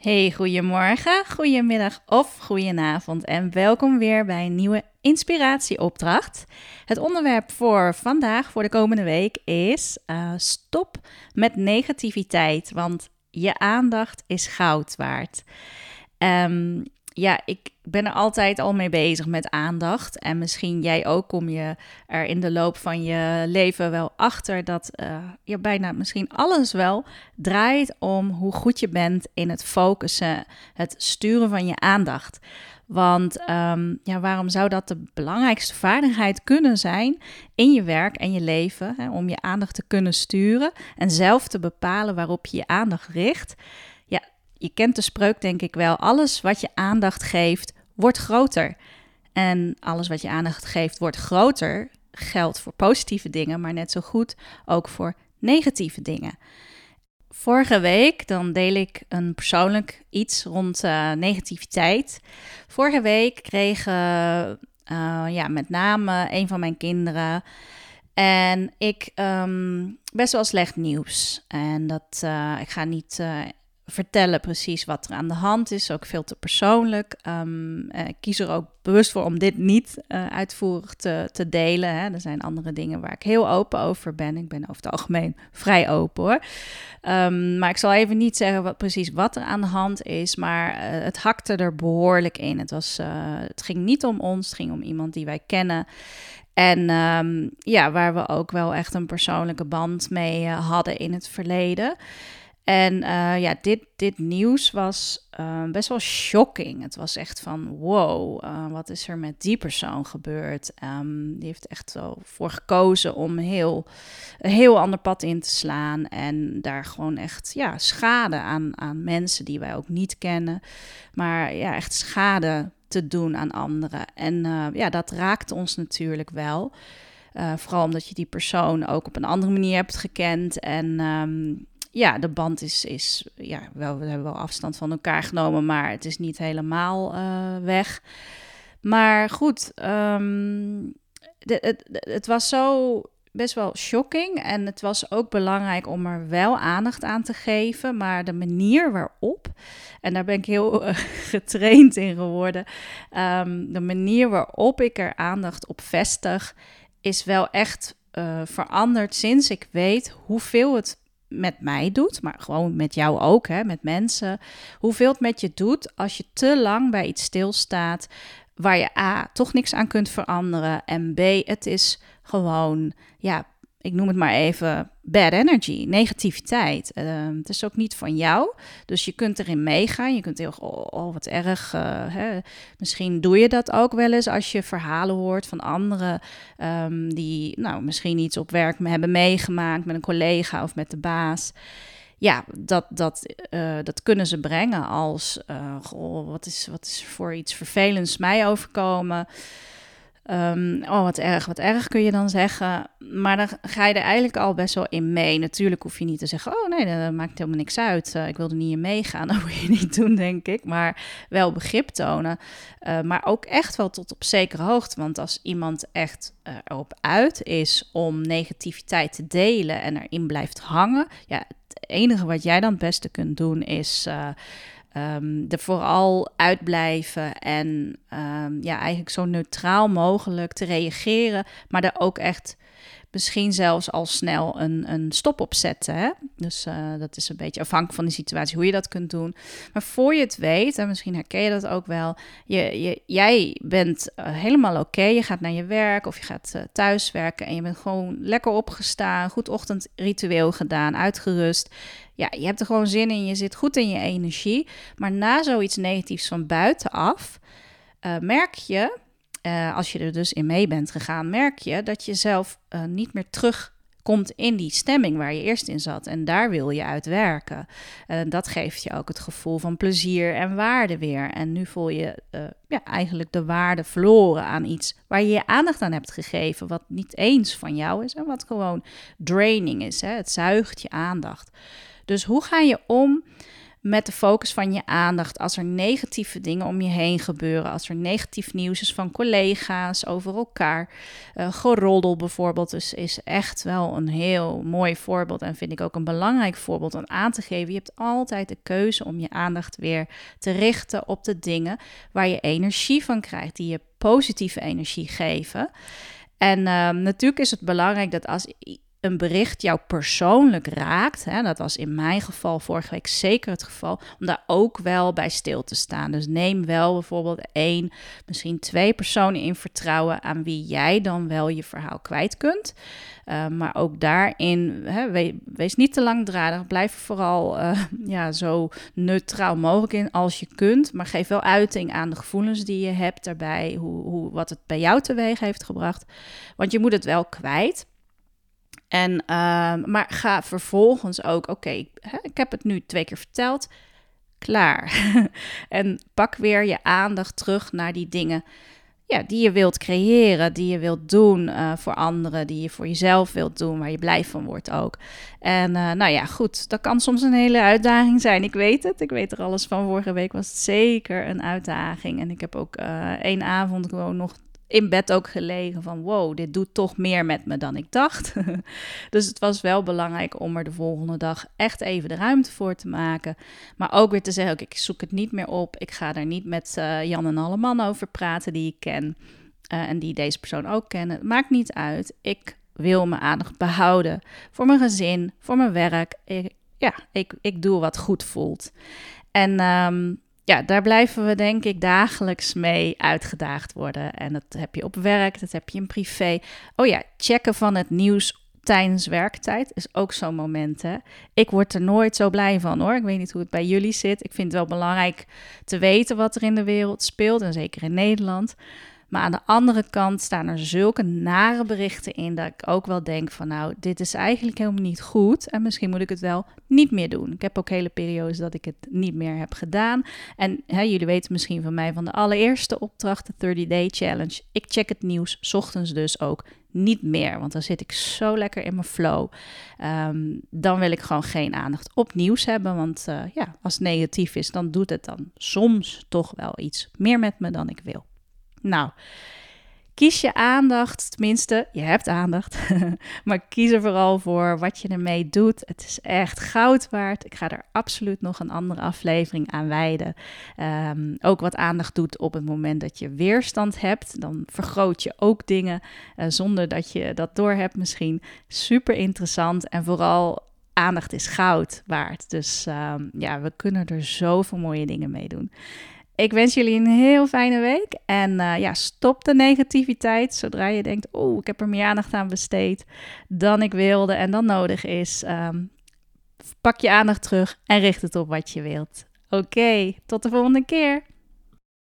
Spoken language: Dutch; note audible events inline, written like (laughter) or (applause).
Hey, goedemorgen, goedemiddag of goedenavond en welkom weer bij een nieuwe inspiratieopdracht. Het onderwerp voor vandaag, voor de komende week, is uh, stop met negativiteit, want je aandacht is goud waard. Um, ja, ik ben er altijd al mee bezig met aandacht. En misschien jij ook kom je er in de loop van je leven wel achter dat uh, je bijna misschien alles wel draait om hoe goed je bent in het focussen, het sturen van je aandacht. Want um, ja, waarom zou dat de belangrijkste vaardigheid kunnen zijn in je werk en je leven? Hè, om je aandacht te kunnen sturen en zelf te bepalen waarop je je aandacht richt je kent de spreuk denk ik wel. Alles wat je aandacht geeft, wordt groter. En alles wat je aandacht geeft, wordt groter. Geldt voor positieve dingen, maar net zo goed ook voor negatieve dingen. Vorige week dan deel ik een persoonlijk iets rond uh, negativiteit. Vorige week kreeg uh, ja, met name een van mijn kinderen en ik um, best wel slecht nieuws. En dat, uh, ik ga niet vertellen precies wat er aan de hand is. Ook veel te persoonlijk. Um, ik kies er ook bewust voor om dit niet uh, uitvoerig te, te delen. Hè. Er zijn andere dingen waar ik heel open over ben. Ik ben over het algemeen vrij open hoor. Um, maar ik zal even niet zeggen wat, precies wat er aan de hand is. Maar uh, het hakte er behoorlijk in. Het, was, het ging niet om ons, het ging om iemand die wij kennen. En um, ja, waar we ook wel echt een persoonlijke band mee hadden in het verleden. En uh, ja, dit, dit nieuws was uh, best wel shocking. Het was echt van, wow, uh, wat is er met die persoon gebeurd? Um, die heeft echt wel voor gekozen om heel, een heel ander pad in te slaan. En daar gewoon echt ja, schade aan, aan mensen die wij ook niet kennen. Maar ja, echt schade te doen aan anderen. En ja, dat raakt ons natuurlijk wel. vooral omdat je die persoon ook op een andere manier hebt gekend. En um, ja, de band is, is ja, wel, we hebben wel afstand van elkaar genomen, maar het is niet helemaal uh, weg. Maar goed, de, het, het was zo best wel shocking. En het was ook belangrijk om er wel aandacht aan te geven. Maar de manier waarop, en daar ben ik heel uh, (laughs) getraind in geworden. Um, de manier waarop ik er aandacht op vestig, is wel echt uh, veranderd sinds ik weet hoeveel het met mij doet, maar gewoon met jou ook, hè, met mensen. Hoeveel het met je doet als je te lang bij iets stilstaat waar je A, toch niks aan kunt veranderen. En B, het is gewoon, ja, ik noem het maar even bad energy, negativiteit. Uh, het is ook niet van jou, dus je kunt erin meegaan. Je kunt heel, oh, oh wat erg. Uh, hè. Misschien doe je dat ook wel eens als je verhalen hoort van anderen um, die, nou, misschien iets op werk hebben meegemaakt met een collega of met de baas. Ja, dat, dat, uh, dat kunnen ze brengen als, uh, goh, wat is, wat is voor iets vervelends mij overkomen? Um, oh, wat erg, wat erg kun je dan zeggen. Maar dan ga je er eigenlijk al best wel in mee. Natuurlijk hoef je niet te zeggen: Oh nee, dat maakt helemaal niks uit. Uh, ik wil er niet in meegaan. (laughs) Dat moet je niet doen, denk ik. Maar wel begrip tonen. Uh, maar ook echt wel tot op zekere hoogte. Want als iemand echt uh, erop uit is om negativiteit te delen en erin blijft hangen. Ja, het enige wat jij dan het beste kunt doen is Um, er vooral uitblijven en um, ja, eigenlijk zo neutraal mogelijk te reageren, maar er ook echt misschien zelfs al snel een, een stop op zetten. Hè? Dus uh, dat is een beetje afhankelijk van de situatie hoe je dat kunt doen. Maar voor je het weet, en misschien herken je dat ook wel, je, je, jij bent uh, helemaal oké. Je gaat naar je werk of je gaat uh, thuis werken en je bent gewoon lekker opgestaan, goed ochtendritueel gedaan, uitgerust ja, je hebt er gewoon zin in, je zit goed in je energie. Maar na zoiets negatiefs van buitenaf, uh, merk je, uh, als je er dus in mee bent gegaan, merk je dat je zelf uh, niet meer terugkomt in die stemming waar je eerst in zat. En daar wil je uit werken. En dat geeft je ook het gevoel van plezier en waarde weer. En nu voel je ja, eigenlijk de waarde verloren aan iets waar je je aandacht aan hebt gegeven, wat niet eens van jou is en wat gewoon draining is. Hè? Het zuigt je aandacht. Dus hoe ga je om met de focus van je aandacht als er negatieve dingen om je heen gebeuren, als er negatief nieuws is van collega's over elkaar. Uh, geroddel bijvoorbeeld dus is echt wel een heel mooi voorbeeld en vind ik ook een belangrijk voorbeeld om aan te geven. Je hebt altijd de keuze om je aandacht weer te richten op de dingen waar je energie van krijgt, die je positieve energie geven. En uh, natuurlijk is het belangrijk dat als een bericht jou persoonlijk raakt, hè, dat was in mijn geval vorige week zeker het geval, om daar ook wel bij stil te staan. Dus neem wel bijvoorbeeld één, misschien twee personen in vertrouwen aan wie jij dan wel je verhaal kwijt kunt. Uh, maar ook daarin, hè, wees niet te langdradig, blijf vooral uh, (laughs) ja, zo neutraal mogelijk in als je kunt, maar geef wel uiting aan de gevoelens die je hebt daarbij, hoe, hoe, wat het bij jou teweeg heeft gebracht. Want je moet het wel kwijt. En, uh, maar ga vervolgens ook, oké, ik heb het nu twee keer verteld, klaar. (laughs) en pak weer je aandacht terug naar die dingen ja, die je wilt creëren, die je wilt doen uh, voor anderen, die je voor jezelf wilt doen, waar je blij van wordt ook. En uh, nou ja, goed, dat kan soms een hele uitdaging zijn. Ik weet het, ik weet er alles van. Vorige week was het zeker een uitdaging. En ik heb ook uh, één avond gewoon nog in bed ook gelegen van wow, dit doet toch meer met me dan ik dacht. (laughs) dus het was wel belangrijk om er de volgende dag echt even de ruimte voor te maken. Maar ook weer te zeggen, ik zoek het niet meer op. Ik ga er niet met uh, Jan en alle mannen over praten die ik ken. Uh, en die deze persoon ook kennen. Het maakt niet uit. Ik wil mijn aandacht behouden voor mijn gezin, voor mijn werk. Ja, ik, ik doe wat goed voelt. En um, ja, daar blijven we denk ik dagelijks mee uitgedaagd worden. En dat heb je op werk, dat heb je in privé. Oh ja, checken van het nieuws tijdens werktijd is ook zo'n moment. Hè? Ik word er nooit zo blij van hoor. Ik weet niet hoe het bij jullie zit. Ik vind het wel belangrijk te weten wat er in de wereld speelt. En zeker in Nederland. Maar aan de andere kant staan er zulke nare berichten in dat ik ook wel denk van nou, dit is eigenlijk helemaal niet goed en misschien moet ik het wel niet meer doen. Ik heb ook hele periodes dat ik het niet meer heb gedaan. En hè, jullie weten misschien van mij van de allereerste opdracht, de 30 Day Challenge. Ik check het nieuws, ochtends dus ook niet meer, want dan zit ik zo lekker in mijn flow. Um, dan wil ik gewoon geen aandacht op nieuws hebben, want uh, ja, als het negatief is, dan doet het dan soms toch wel iets meer met me dan ik wil. Nou, kies je aandacht, tenminste, je hebt aandacht, (laughs) maar kies er vooral voor wat je ermee doet. Het is echt goud waard. Ik ga er absoluut nog een andere aflevering aan wijden. Um, ook wat aandacht doet op het moment dat je weerstand hebt, dan vergroot je ook dingen uh, zonder dat je dat doorhebt misschien. Super interessant en vooral aandacht is goud waard. Dus um, ja, we kunnen er zoveel mooie dingen mee doen. Ik wens jullie een heel fijne week. En uh, ja, stop de negativiteit zodra je denkt: oh, ik heb er meer aandacht aan besteed dan ik wilde en dan nodig is. Um, pak je aandacht terug en richt het op wat je wilt. Oké, tot de volgende keer.